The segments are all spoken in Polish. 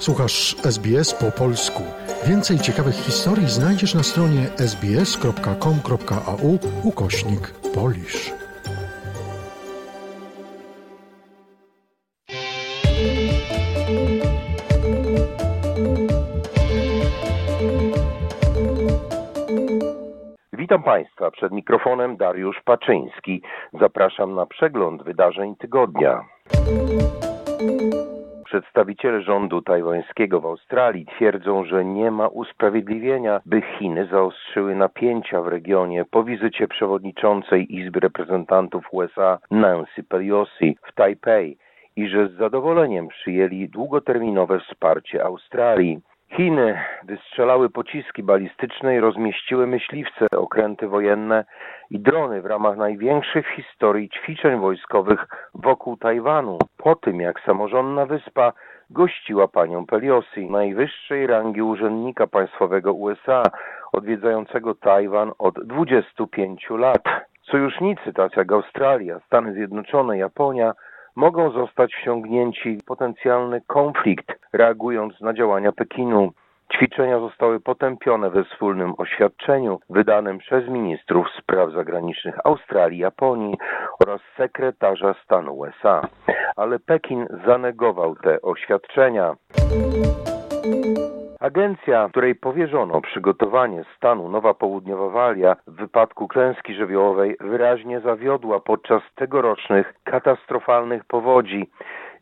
Słuchasz SBS po polsku. Więcej ciekawych historii znajdziesz na stronie sbs.com.au ukośnik polisz. Witam Państwa. Przed mikrofonem Dariusz Paczyński. Zapraszam na przegląd wydarzeń tygodnia. Przedstawiciele rządu tajwańskiego w Australii twierdzą, że nie ma usprawiedliwienia, by Chiny zaostrzyły napięcia w regionie po wizycie przewodniczącej Izby Reprezentantów USA Nancy Pelosi w Tajpej i że z zadowoleniem przyjęli długoterminowe wsparcie Australii. Chiny wystrzelały pociski balistyczne i rozmieściły myśliwce, okręty wojenne i drony w ramach największych w historii ćwiczeń wojskowych wokół Tajwanu, po tym jak samorządna wyspa gościła panią Pelosi, najwyższej rangi urzędnika państwowego USA, odwiedzającego Tajwan od 25 lat. Sojusznicy tacy jak Australia, Stany Zjednoczone, Japonia mogą zostać wciągnięci w potencjalny konflikt, reagując na działania Pekinu. Ćwiczenia zostały potępione we wspólnym oświadczeniu wydanym przez ministrów spraw zagranicznych Australii, Japonii oraz sekretarza stanu USA. Ale Pekin zanegował te oświadczenia. Agencja, której powierzono przygotowanie stanu Nowa Południowa Walia w wypadku klęski żywiołowej wyraźnie zawiodła podczas tegorocznych katastrofalnych powodzi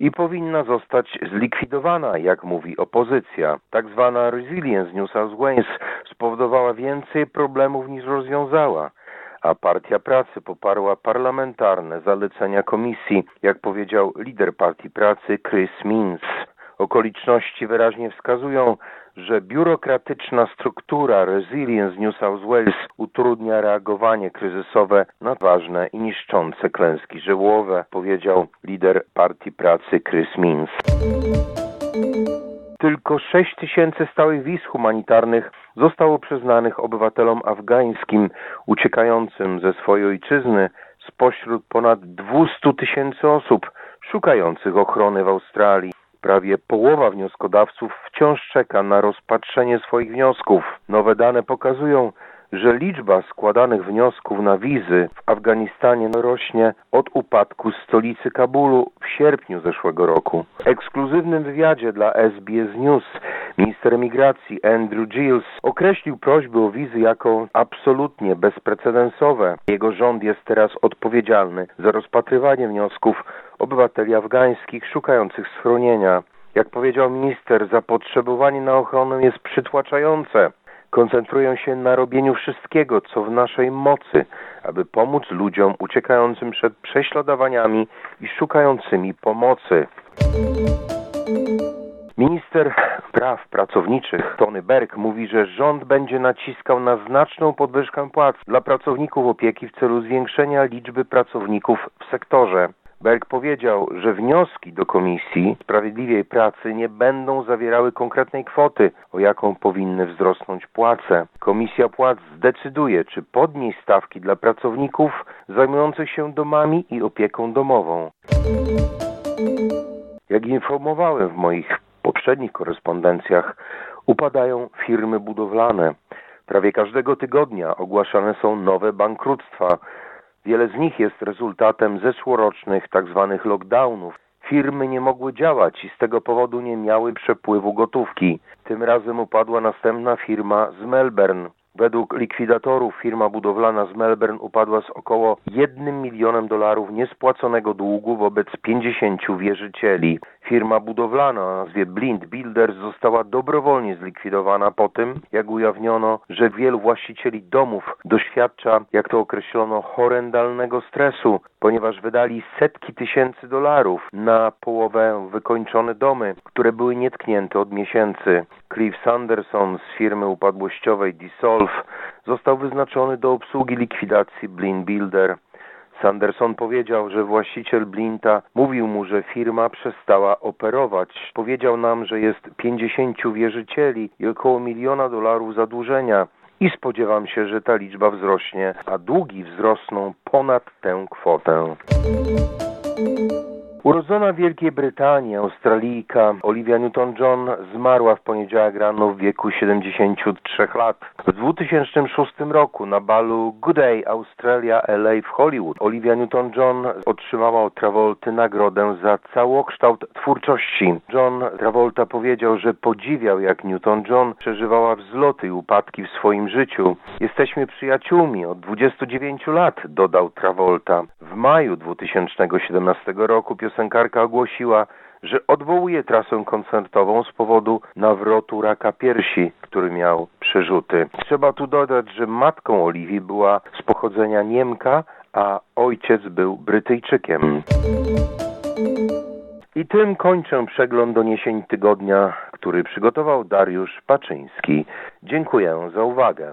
i powinna zostać zlikwidowana, jak mówi opozycja. Tak zwana Resilience New South Wales spowodowała więcej problemów niż rozwiązała a Partia Pracy poparła parlamentarne zalecenia komisji, jak powiedział lider Partii Pracy Chris Minns. Okoliczności wyraźnie wskazują, że biurokratyczna struktura Resilience New South Wales utrudnia reagowanie kryzysowe na ważne i niszczące klęski żywiołowe, powiedział lider Partii Pracy Chris Minns. Tylko 6 tysięcy stałych wiz humanitarnych zostało przyznanych obywatelom afgańskim uciekającym ze swojej ojczyzny spośród ponad 200 tysięcy osób szukających ochrony w Australii. Prawie połowa wnioskodawców wciąż czeka na rozpatrzenie swoich wniosków. Nowe dane pokazują, że liczba składanych wniosków na wizy w Afganistanie rośnie od upadku stolicy Kabulu w sierpniu zeszłego roku. W ekskluzywnym wywiadzie dla SBS News minister emigracji Andrew Giles określił prośby o wizy jako absolutnie bezprecedensowe. Jego rząd jest teraz odpowiedzialny za rozpatrywanie wniosków obywateli afgańskich szukających schronienia. Jak powiedział minister, zapotrzebowanie na ochronę jest przytłaczające koncentrują się na robieniu wszystkiego, co w naszej mocy, aby pomóc ludziom uciekającym przed prześladowaniami i szukającymi pomocy. Minister Praw Pracowniczych Tony Berg mówi, że rząd będzie naciskał na znaczną podwyżkę płac dla pracowników opieki w celu zwiększenia liczby pracowników w sektorze. Berg powiedział, że wnioski do Komisji Sprawiedliwej Pracy nie będą zawierały konkretnej kwoty, o jaką powinny wzrosnąć płace. Komisja Płac zdecyduje, czy podnieść stawki dla pracowników zajmujących się domami i opieką domową. Jak informowałem w moich poprzednich korespondencjach, upadają firmy budowlane. Prawie każdego tygodnia ogłaszane są nowe bankructwa. Wiele z nich jest rezultatem zeszłorocznych tzw. Tak lockdownów. Firmy nie mogły działać i z tego powodu nie miały przepływu gotówki. Tym razem upadła następna firma z Melbourne. Według likwidatorów firma budowlana z Melbourne upadła z około 1 milionem dolarów niespłaconego długu wobec 50 wierzycieli. Firma budowlana o nazwie Blind Builders została dobrowolnie zlikwidowana po tym, jak ujawniono, że wielu właścicieli domów doświadcza, jak to określono, horrendalnego stresu, ponieważ wydali setki tysięcy dolarów na połowę wykończone domy, które były nietknięte od miesięcy. Cliff Sanderson z firmy upadłościowej Dissolve został wyznaczony do obsługi likwidacji Blind Builder. Sanderson powiedział, że właściciel Blinta mówił mu, że firma przestała operować. Powiedział nam, że jest 50 wierzycieli i około miliona dolarów zadłużenia i spodziewam się, że ta liczba wzrośnie, a długi wzrosną ponad tę kwotę. Urodzona w Wielkiej Brytanii, Australijka Olivia Newton-John zmarła w poniedziałek rano w wieku 73 lat. W 2006 roku na balu Good Day Australia LA w Hollywood Olivia Newton-John otrzymała od Travolty nagrodę za całokształt twórczości. John Travolta powiedział, że podziwiał jak Newton-John przeżywała wzloty i upadki w swoim życiu. Jesteśmy przyjaciółmi od 29 lat, dodał Travolta. W maju 2017 roku piosenkarka ogłosiła, że odwołuje trasę koncertową z powodu nawrotu raka piersi, który miał przerzuty. Trzeba tu dodać, że matką Oliwii była z pochodzenia Niemka, a ojciec był Brytyjczykiem. I tym kończę przegląd doniesień tygodnia, który przygotował Dariusz Paczyński. Dziękuję za uwagę.